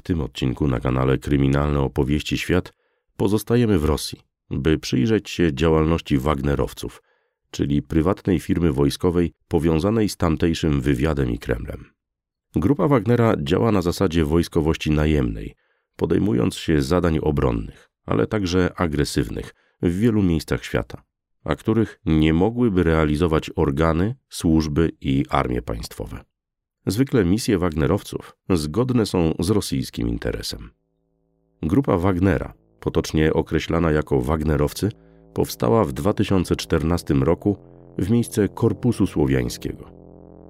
W tym odcinku na kanale Kryminalne Opowieści Świat pozostajemy w Rosji, by przyjrzeć się działalności Wagnerowców, czyli prywatnej firmy wojskowej powiązanej z tamtejszym wywiadem i Kremlem. Grupa Wagnera działa na zasadzie wojskowości najemnej, podejmując się zadań obronnych, ale także agresywnych w wielu miejscach świata, a których nie mogłyby realizować organy, służby i armie państwowe. Zwykle misje Wagnerowców zgodne są z rosyjskim interesem. Grupa Wagnera, potocznie określana jako Wagnerowcy, powstała w 2014 roku w miejsce Korpusu Słowiańskiego.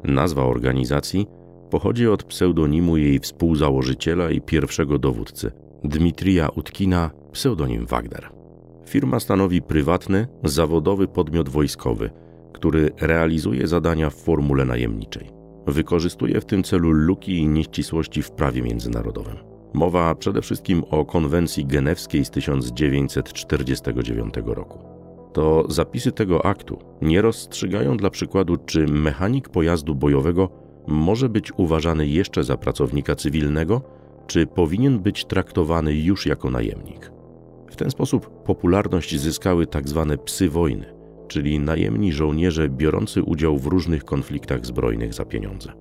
Nazwa organizacji pochodzi od pseudonimu jej współzałożyciela i pierwszego dowódcy, Dmitrija Utkina, pseudonim Wagner. Firma stanowi prywatny, zawodowy podmiot wojskowy, który realizuje zadania w formule najemniczej. Wykorzystuje w tym celu luki i nieścisłości w prawie międzynarodowym. Mowa przede wszystkim o konwencji genewskiej z 1949 roku. To zapisy tego aktu nie rozstrzygają dla przykładu, czy mechanik pojazdu bojowego może być uważany jeszcze za pracownika cywilnego, czy powinien być traktowany już jako najemnik. W ten sposób popularność zyskały tzw. Tak psy wojny, czyli najemni żołnierze biorący udział w różnych konfliktach zbrojnych za pieniądze.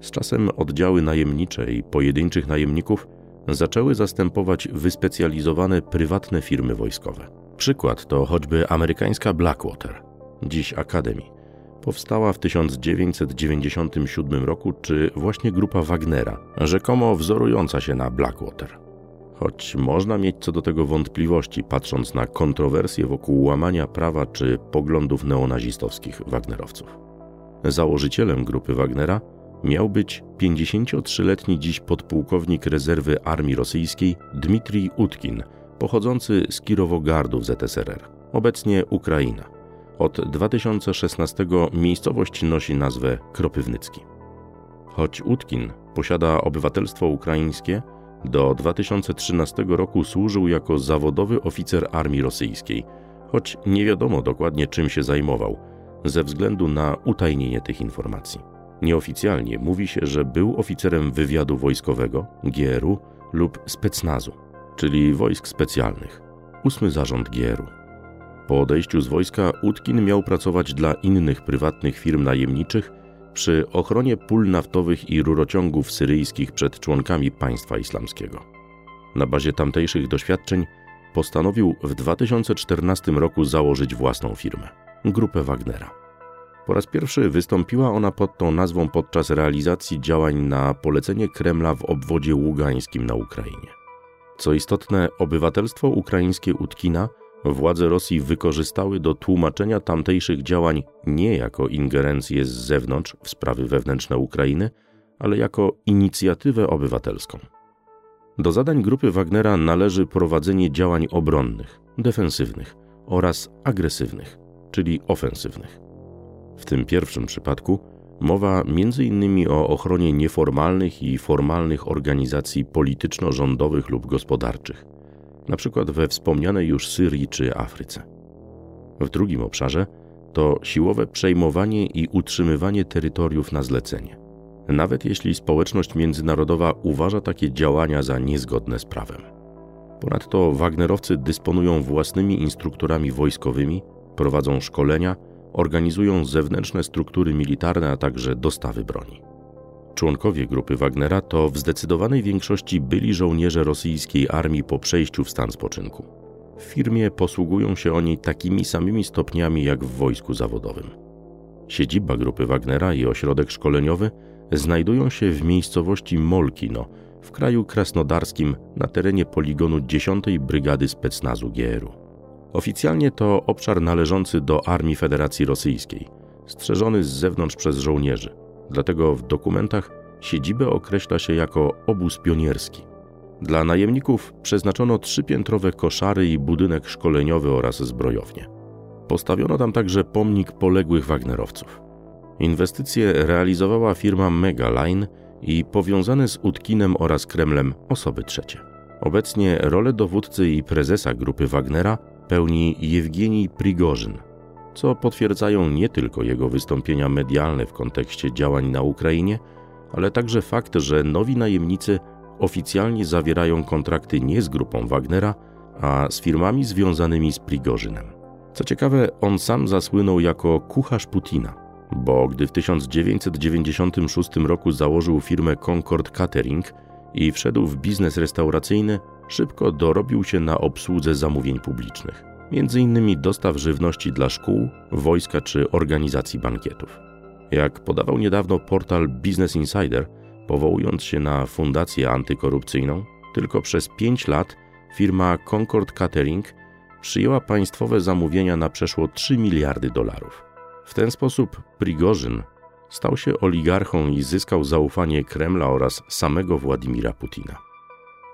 Z czasem oddziały najemnicze i pojedynczych najemników zaczęły zastępować wyspecjalizowane prywatne firmy wojskowe. Przykład to choćby amerykańska Blackwater, dziś Academy. Powstała w 1997 roku, czy właśnie grupa Wagnera, rzekomo wzorująca się na Blackwater. Choć można mieć co do tego wątpliwości, patrząc na kontrowersje wokół łamania prawa czy poglądów neonazistowskich Wagnerowców. Założycielem grupy Wagnera miał być 53-letni dziś podpułkownik rezerwy armii rosyjskiej Dmitrij Utkin, pochodzący z Kirowogardów ZSRR, obecnie Ukraina. Od 2016 miejscowość nosi nazwę Kropywnycki. Choć Utkin posiada obywatelstwo ukraińskie, do 2013 roku służył jako zawodowy oficer armii rosyjskiej, choć nie wiadomo dokładnie czym się zajmował, ze względu na utajnienie tych informacji. Nieoficjalnie mówi się, że był oficerem wywiadu wojskowego, GRU lub specnazu, czyli wojsk specjalnych, ósmy zarząd GRU. Po odejściu z wojska Utkin miał pracować dla innych prywatnych firm najemniczych przy ochronie pól naftowych i rurociągów syryjskich przed członkami państwa islamskiego. Na bazie tamtejszych doświadczeń postanowił w 2014 roku założyć własną firmę grupę Wagnera. Po raz pierwszy wystąpiła ona pod tą nazwą podczas realizacji działań na polecenie Kremla w obwodzie ługańskim na Ukrainie. Co istotne, obywatelstwo ukraińskie Utkina władze Rosji wykorzystały do tłumaczenia tamtejszych działań nie jako ingerencję z zewnątrz w sprawy wewnętrzne Ukrainy, ale jako inicjatywę obywatelską. Do zadań grupy Wagnera należy prowadzenie działań obronnych, defensywnych oraz agresywnych, czyli ofensywnych. W tym pierwszym przypadku mowa m.in. o ochronie nieformalnych i formalnych organizacji polityczno-rządowych lub gospodarczych – np. we wspomnianej już Syrii czy Afryce. W drugim obszarze to siłowe przejmowanie i utrzymywanie terytoriów na zlecenie, nawet jeśli społeczność międzynarodowa uważa takie działania za niezgodne z prawem. Ponadto Wagnerowcy dysponują własnymi instruktorami wojskowymi, prowadzą szkolenia, organizują zewnętrzne struktury militarne, a także dostawy broni. Członkowie grupy Wagnera to w zdecydowanej większości byli żołnierze rosyjskiej armii po przejściu w stan spoczynku. W firmie posługują się oni takimi samymi stopniami jak w wojsku zawodowym. Siedziba grupy Wagnera i ośrodek szkoleniowy znajdują się w miejscowości Molkino w kraju krasnodarskim na terenie poligonu 10 Brygady Specnazu GRU. Oficjalnie to obszar należący do Armii Federacji Rosyjskiej, strzeżony z zewnątrz przez żołnierzy – Dlatego w dokumentach siedzibę określa się jako obóz pionierski. Dla najemników przeznaczono trzypiętrowe koszary i budynek szkoleniowy oraz zbrojownię. Postawiono tam także pomnik poległych Wagnerowców. Inwestycje realizowała firma Megaline i powiązane z Utkinem oraz Kremlem osoby trzecie. Obecnie rolę dowódcy i prezesa grupy Wagnera pełni Jewgenij Prigorzyn, co potwierdzają nie tylko jego wystąpienia medialne w kontekście działań na Ukrainie, ale także fakt, że nowi najemnicy oficjalnie zawierają kontrakty nie z grupą Wagnera, a z firmami związanymi z Prigorzynem. Co ciekawe, on sam zasłynął jako kucharz Putina, bo gdy w 1996 roku założył firmę Concord Catering i wszedł w biznes restauracyjny, szybko dorobił się na obsłudze zamówień publicznych, m.in. dostaw żywności dla szkół, wojska czy organizacji bankietów. Jak podawał niedawno portal Business Insider, powołując się na fundację antykorupcyjną, tylko przez 5 lat firma Concord Catering przyjęła państwowe zamówienia na przeszło 3 miliardy dolarów. W ten sposób Prigorzyn stał się oligarchą i zyskał zaufanie Kremla oraz samego Władimira Putina.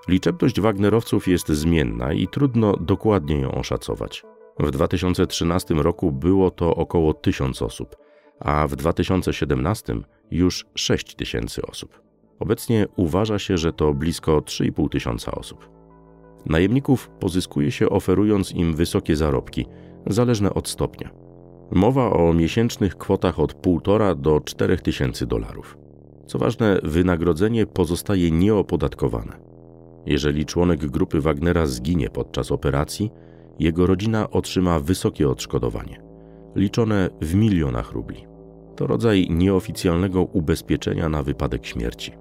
Liczebność Wagnerowców jest zmienna i trudno dokładnie ją oszacować. W 2013 roku było to około 1000 osób, a w 2017 już 6 tysięcy osób. Obecnie uważa się, że to blisko 3,5 tysiąca osób. Najemników pozyskuje się oferując im wysokie zarobki, zależne od stopnia. Mowa o miesięcznych kwotach od 1,5 do 4 tysięcy dolarów. Co ważne, wynagrodzenie pozostaje nieopodatkowane. Jeżeli członek grupy Wagnera zginie podczas operacji, jego rodzina otrzyma wysokie odszkodowanie, liczone w milionach rubli. To rodzaj nieoficjalnego ubezpieczenia na wypadek śmierci.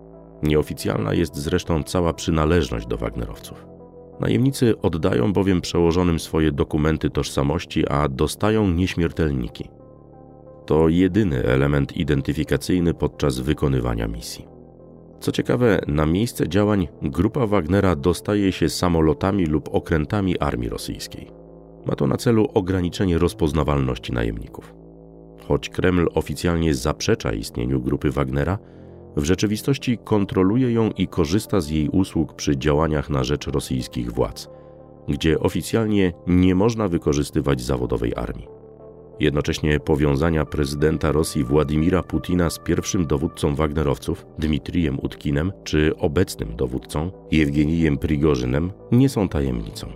Nieoficjalna jest zresztą cała przynależność do Wagnerowców. Najemnicy oddają bowiem przełożonym swoje dokumenty tożsamości, a dostają nieśmiertelniki. To jedyny element identyfikacyjny podczas wykonywania misji. Co ciekawe, na miejsce działań grupa Wagnera dostaje się samolotami lub okrętami armii rosyjskiej. Ma to na celu ograniczenie rozpoznawalności najemników. Choć Kreml oficjalnie zaprzecza istnieniu grupy Wagnera, w rzeczywistości kontroluje ją i korzysta z jej usług przy działaniach na rzecz rosyjskich władz, gdzie oficjalnie nie można wykorzystywać zawodowej armii. Jednocześnie powiązania prezydenta Rosji Władimira Putina z pierwszym dowódcą Wagnerowców, Dmitrijem Utkinem, czy obecnym dowódcą, Jewgenijem Prigorzynem, nie są tajemnicą.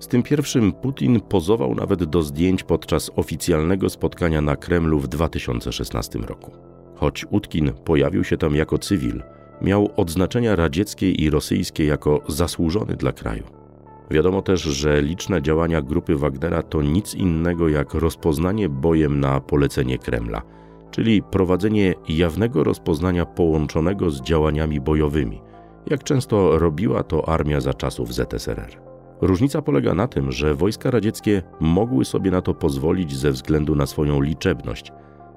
Z tym pierwszym Putin pozował nawet do zdjęć podczas oficjalnego spotkania na Kremlu w 2016 roku. Choć Utkin pojawił się tam jako cywil, miał odznaczenia radzieckie i rosyjskie jako zasłużony dla kraju. Wiadomo też, że liczne działania grupy Wagnera to nic innego jak rozpoznanie bojem na polecenie Kremla, czyli prowadzenie jawnego rozpoznania połączonego z działaniami bojowymi, jak często robiła to armia za czasów ZSRR. Różnica polega na tym, że wojska radzieckie mogły sobie na to pozwolić ze względu na swoją liczebność,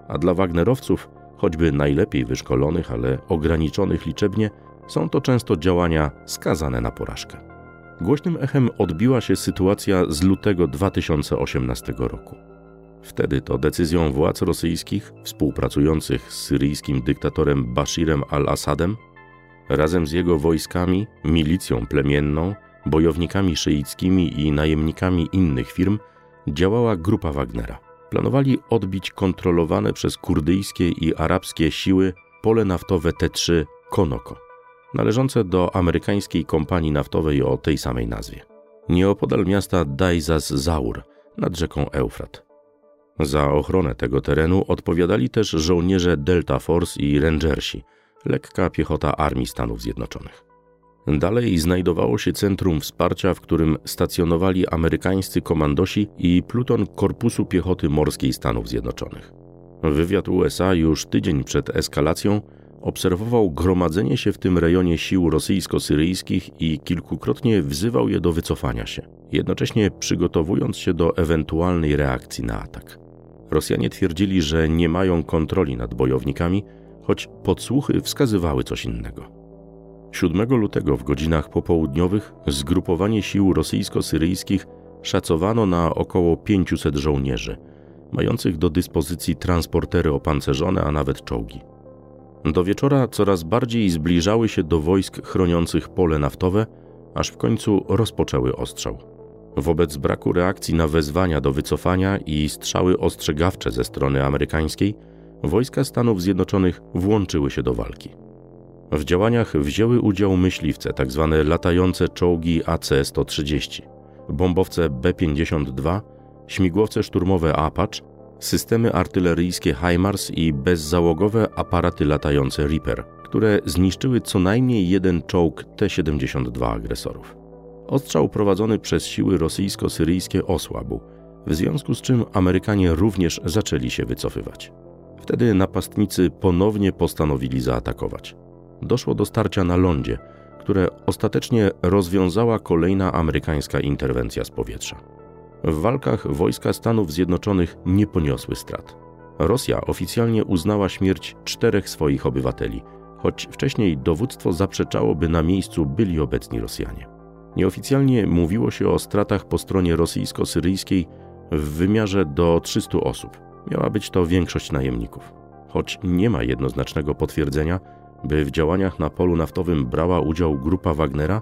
a dla Wagnerowców choćby najlepiej wyszkolonych, ale ograniczonych liczebnie, są to często działania skazane na porażkę. Głośnym echem odbiła się sytuacja z lutego 2018 roku. Wtedy to decyzją władz rosyjskich, współpracujących z syryjskim dyktatorem Bashirem al-Assadem, razem z jego wojskami, milicją plemienną, bojownikami szyickimi i najemnikami innych firm, działała grupa Wagnera planowali odbić kontrolowane przez kurdyjskie i arabskie siły pole naftowe T3 Konoko, należące do amerykańskiej kompanii naftowej o tej samej nazwie, nieopodal miasta Dajzas Zaur nad rzeką Eufrat. Za ochronę tego terenu odpowiadali też żołnierze Delta Force i Rangersi, lekka piechota Armii Stanów Zjednoczonych. Dalej znajdowało się centrum wsparcia, w którym stacjonowali amerykańscy komandosi i pluton Korpusu Piechoty Morskiej Stanów Zjednoczonych. Wywiad USA już tydzień przed eskalacją obserwował gromadzenie się w tym rejonie sił rosyjsko-syryjskich i kilkukrotnie wzywał je do wycofania się, jednocześnie przygotowując się do ewentualnej reakcji na atak. Rosjanie twierdzili, że nie mają kontroli nad bojownikami, choć podsłuchy wskazywały coś innego. 7 lutego w godzinach popołudniowych zgrupowanie sił rosyjsko-syryjskich szacowano na około 500 żołnierzy, mających do dyspozycji transportery opancerzone, a nawet czołgi. Do wieczora coraz bardziej zbliżały się do wojsk chroniących pole naftowe, aż w końcu rozpoczęły ostrzał. Wobec braku reakcji na wezwania do wycofania i strzały ostrzegawcze ze strony amerykańskiej, wojska Stanów Zjednoczonych włączyły się do walki. W działaniach wzięły udział myśliwce, tzw. Tak latające czołgi AC-130, bombowce B-52, śmigłowce szturmowe Apache, systemy artyleryjskie HIMARS i bezzałogowe aparaty latające Reaper, które zniszczyły co najmniej jeden czołg T-72 agresorów. Ostrzał prowadzony przez siły rosyjsko-syryjskie osłabł, w związku z czym Amerykanie również zaczęli się wycofywać. Wtedy napastnicy ponownie postanowili zaatakować. Doszło do starcia na lądzie, które ostatecznie rozwiązała kolejna amerykańska interwencja z powietrza. W walkach wojska Stanów Zjednoczonych nie poniosły strat. Rosja oficjalnie uznała śmierć czterech swoich obywateli, choć wcześniej dowództwo zaprzeczało, by na miejscu byli obecni Rosjanie. Nieoficjalnie mówiło się o stratach po stronie rosyjsko-syryjskiej w wymiarze do 300 osób. Miała być to większość najemników. Choć nie ma jednoznacznego potwierdzenia, by w działaniach na polu naftowym brała udział grupa Wagnera,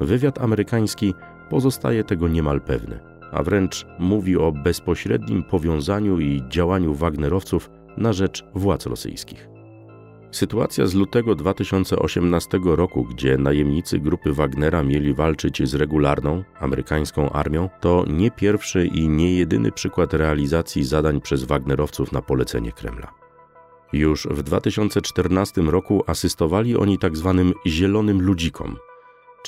wywiad amerykański pozostaje tego niemal pewny, a wręcz mówi o bezpośrednim powiązaniu i działaniu Wagnerowców na rzecz władz rosyjskich. Sytuacja z lutego 2018 roku, gdzie najemnicy grupy Wagnera mieli walczyć z regularną amerykańską armią, to nie pierwszy i nie jedyny przykład realizacji zadań przez Wagnerowców na polecenie Kremla. Już w 2014 roku asystowali oni tzw. Tak zielonym ludzikom,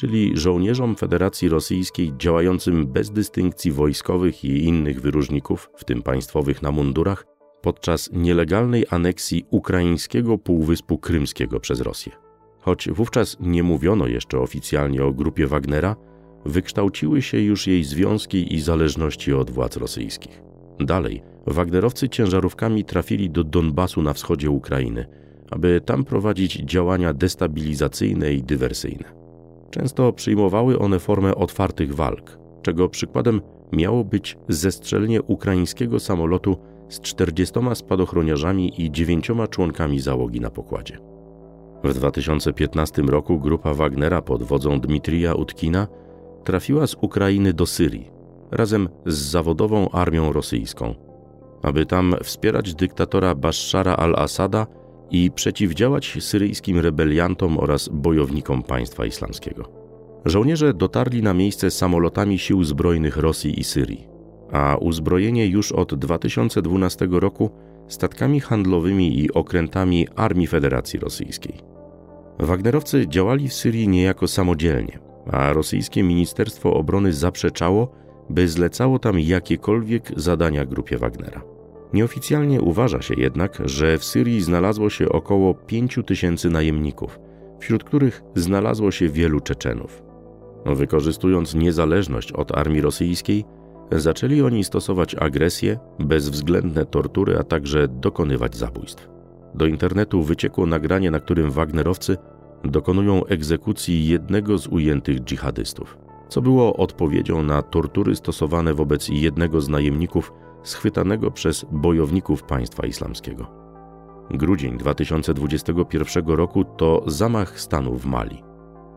czyli żołnierzom Federacji Rosyjskiej działającym bez dystynkcji wojskowych i innych wyróżników, w tym państwowych na mundurach, podczas nielegalnej aneksji ukraińskiego Półwyspu Krymskiego przez Rosję. Choć wówczas nie mówiono jeszcze oficjalnie o grupie Wagnera, wykształciły się już jej związki i zależności od władz rosyjskich. Dalej, Wagnerowcy ciężarówkami trafili do Donbasu na wschodzie Ukrainy, aby tam prowadzić działania destabilizacyjne i dywersyjne. Często przyjmowały one formę otwartych walk, czego przykładem miało być zestrzelenie ukraińskiego samolotu z 40 spadochroniarzami i 9 członkami załogi na pokładzie. W 2015 roku grupa Wagnera pod wodzą Dmitrija Utkina trafiła z Ukrainy do Syrii razem z zawodową armią rosyjską, aby tam wspierać dyktatora Bashara al-Assada i przeciwdziałać syryjskim rebeliantom oraz bojownikom państwa islamskiego. Żołnierze dotarli na miejsce samolotami sił zbrojnych Rosji i Syrii a uzbrojenie już od 2012 roku statkami handlowymi i okrętami Armii Federacji Rosyjskiej. Wagnerowcy działali w Syrii niejako samodzielnie, a rosyjskie Ministerstwo Obrony zaprzeczało, by zlecało tam jakiekolwiek zadania grupie Wagnera. Nieoficjalnie uważa się jednak, że w Syrii znalazło się około 5 tysięcy najemników, wśród których znalazło się wielu Czeczenów. Wykorzystując niezależność od armii rosyjskiej, Zaczęli oni stosować agresję, bezwzględne tortury, a także dokonywać zabójstw. Do internetu wyciekło nagranie, na którym Wagnerowcy dokonują egzekucji jednego z ujętych dżihadystów, co było odpowiedzią na tortury stosowane wobec jednego z najemników schwytanego przez bojowników państwa islamskiego. Grudzień 2021 roku to zamach stanu w Mali.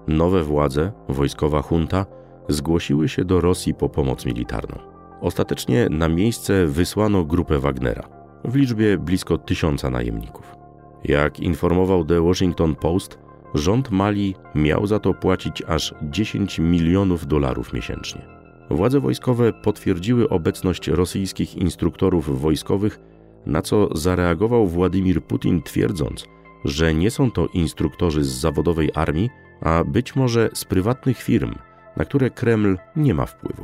Nowe władze, wojskowa junta, zgłosiły się do Rosji po pomoc militarną. Ostatecznie na miejsce wysłano grupę Wagnera w liczbie blisko tysiąca najemników. Jak informował The Washington Post, rząd Mali miał za to płacić aż 10 milionów dolarów miesięcznie. Władze wojskowe potwierdziły obecność rosyjskich instruktorów wojskowych, na co zareagował Władimir Putin twierdząc, że nie są to instruktorzy z zawodowej armii, a być może z prywatnych firm – na które Kreml nie ma wpływu.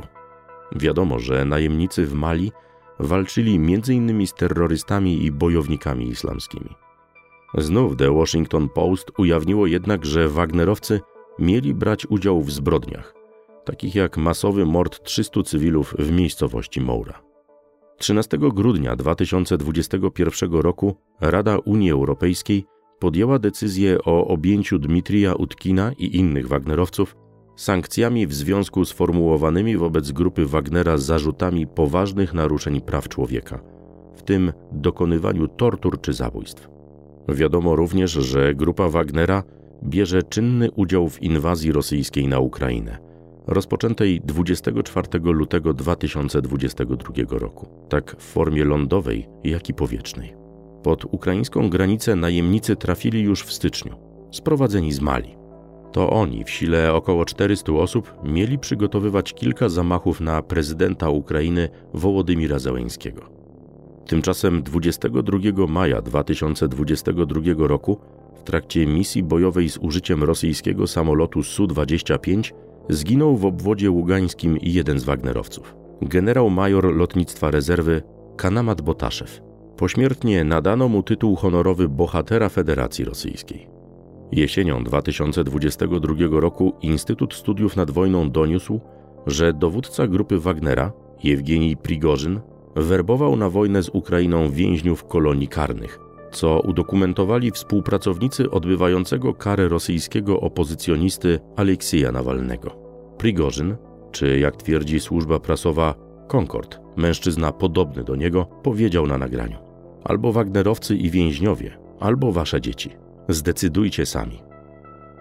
Wiadomo, że najemnicy w Mali walczyli m.in. z terrorystami i bojownikami islamskimi. Znów The Washington Post ujawniło jednak, że Wagnerowcy mieli brać udział w zbrodniach, takich jak masowy mord 300 cywilów w miejscowości Moura. 13 grudnia 2021 roku Rada Unii Europejskiej podjęła decyzję o objęciu Dmitrija Utkina i innych Wagnerowców sankcjami w związku z formułowanymi wobec grupy Wagnera zarzutami poważnych naruszeń praw człowieka, w tym dokonywaniu tortur czy zabójstw. Wiadomo również, że grupa Wagnera bierze czynny udział w inwazji rosyjskiej na Ukrainę, rozpoczętej 24 lutego 2022 roku, tak w formie lądowej, jak i powietrznej. Pod ukraińską granicę najemnicy trafili już w styczniu, sprowadzeni z Mali. To oni w sile około 400 osób mieli przygotowywać kilka zamachów na prezydenta Ukrainy Wołodymira Zełeńskiego. Tymczasem 22 maja 2022 roku w trakcie misji bojowej z użyciem rosyjskiego samolotu Su-25 zginął w obwodzie ługańskim jeden z Wagnerowców. Generał major lotnictwa rezerwy Kanamat Botaszew. Pośmiertnie nadano mu tytuł honorowy bohatera Federacji Rosyjskiej. Jesienią 2022 roku Instytut Studiów nad Wojną doniósł, że dowódca grupy Wagnera, Jewgenij Prigorzyn, werbował na wojnę z Ukrainą więźniów kolonii karnych, co udokumentowali współpracownicy odbywającego karę rosyjskiego opozycjonisty Aleksija Nawalnego. Prigorzyn, czy jak twierdzi służba prasowa Concord, mężczyzna podobny do niego, powiedział na nagraniu: Albo Wagnerowcy i więźniowie, albo wasze dzieci. Zdecydujcie sami.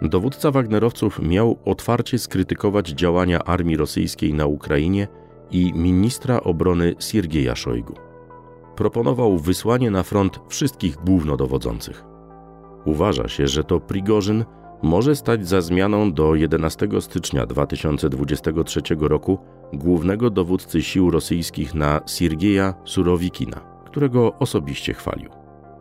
Dowódca Wagnerowców miał otwarcie skrytykować działania armii rosyjskiej na Ukrainie i ministra obrony Siergieja Szojgu. Proponował wysłanie na front wszystkich głównodowodzących. Uważa się, że to Prigorzyn może stać za zmianą do 11 stycznia 2023 roku głównego dowódcy sił rosyjskich na Siergieja Surowikina, którego osobiście chwalił.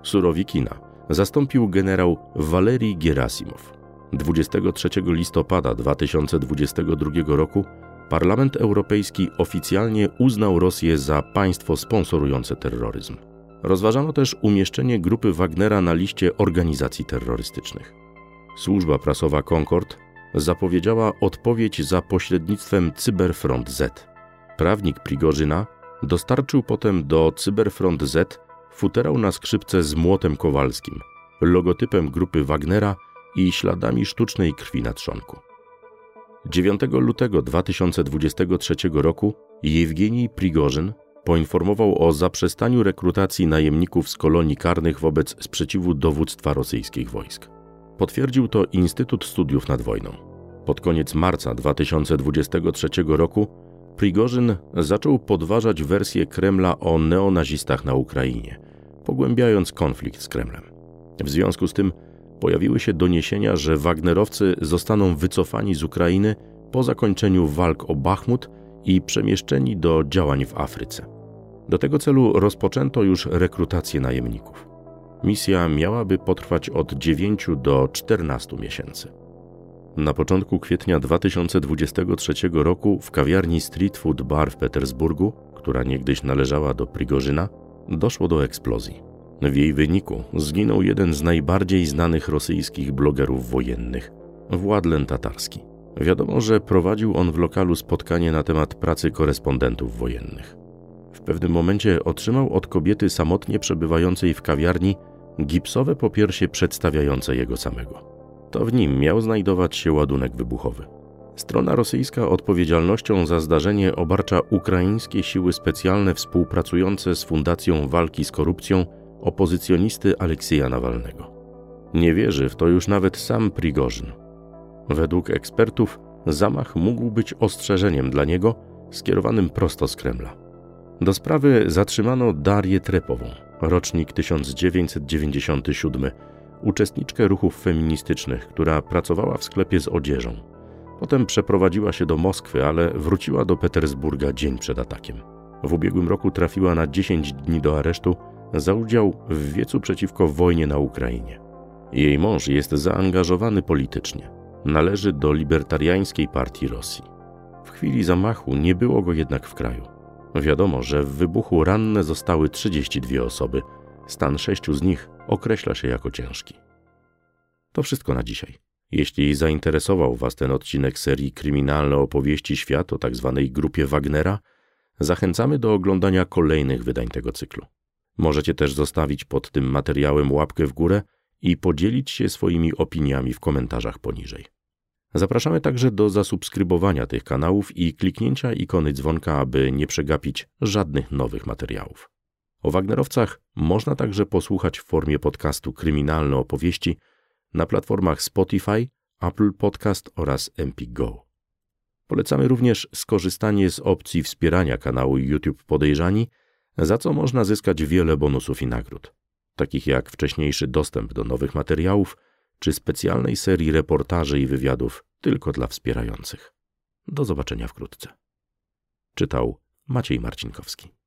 Surowikina zastąpił generał Walerii Gerasimow. 23 listopada 2022 roku Parlament Europejski oficjalnie uznał Rosję za państwo sponsorujące terroryzm. Rozważano też umieszczenie grupy Wagnera na liście organizacji terrorystycznych. Służba prasowa Concord zapowiedziała odpowiedź za pośrednictwem Cyberfront Z. Prawnik Prigorzyna dostarczył potem do Cyberfront Z futerał na skrzypce z młotem kowalskim, logotypem grupy Wagnera i śladami sztucznej krwi na trzonku. 9 lutego 2023 roku Jewgenij Prigorzyn poinformował o zaprzestaniu rekrutacji najemników z kolonii karnych wobec sprzeciwu dowództwa rosyjskich wojsk. Potwierdził to Instytut Studiów nad Wojną. Pod koniec marca 2023 roku Prigorzyn zaczął podważać wersję Kremla o neonazistach na Ukrainie, pogłębiając konflikt z Kremlem. W związku z tym pojawiły się doniesienia, że Wagnerowcy zostaną wycofani z Ukrainy po zakończeniu walk o Bachmut i przemieszczeni do działań w Afryce. Do tego celu rozpoczęto już rekrutację najemników. Misja miałaby potrwać od 9 do 14 miesięcy. Na początku kwietnia 2023 roku w kawiarni Street Food Bar w Petersburgu, która niegdyś należała do Prigorzyna, doszło do eksplozji. W jej wyniku zginął jeden z najbardziej znanych rosyjskich blogerów wojennych, Władlen Tatarski. Wiadomo, że prowadził on w lokalu spotkanie na temat pracy korespondentów wojennych. W pewnym momencie otrzymał od kobiety samotnie przebywającej w kawiarni gipsowe popiersie przedstawiające jego samego. To w nim miał znajdować się ładunek wybuchowy. Strona rosyjska odpowiedzialnością za zdarzenie obarcza ukraińskie siły specjalne współpracujące z Fundacją Walki z Korupcją opozycjonisty Aleksija Nawalnego. Nie wierzy w to już nawet sam Prigorzyn. Według ekspertów zamach mógł być ostrzeżeniem dla niego skierowanym prosto z Kremla. Do sprawy zatrzymano Darię Trepową, rocznik 1997, uczestniczkę ruchów feministycznych, która pracowała w sklepie z odzieżą. Potem przeprowadziła się do Moskwy, ale wróciła do Petersburga dzień przed atakiem. W ubiegłym roku trafiła na 10 dni do aresztu za udział w wiecu przeciwko wojnie na Ukrainie. Jej mąż jest zaangażowany politycznie. Należy do libertariańskiej partii Rosji. W chwili zamachu nie było go jednak w kraju. Wiadomo, że w wybuchu ranne zostały 32 osoby. Stan sześciu z nich określa się jako ciężki. To wszystko na dzisiaj. Jeśli zainteresował Was ten odcinek serii Kryminalne opowieści świat o tzw. Tak grupie Wagnera, zachęcamy do oglądania kolejnych wydań tego cyklu. Możecie też zostawić pod tym materiałem łapkę w górę i podzielić się swoimi opiniami w komentarzach poniżej. Zapraszamy także do zasubskrybowania tych kanałów i kliknięcia ikony dzwonka, aby nie przegapić żadnych nowych materiałów. O Wagnerowcach można także posłuchać w formie podcastu Kryminalne opowieści na platformach Spotify, Apple Podcast oraz Empik Go. Polecamy również skorzystanie z opcji wspierania kanału YouTube Podejrzani, za co można zyskać wiele bonusów i nagród, takich jak wcześniejszy dostęp do nowych materiałów czy specjalnej serii reportaży i wywiadów tylko dla wspierających. Do zobaczenia wkrótce. Czytał Maciej Marcinkowski.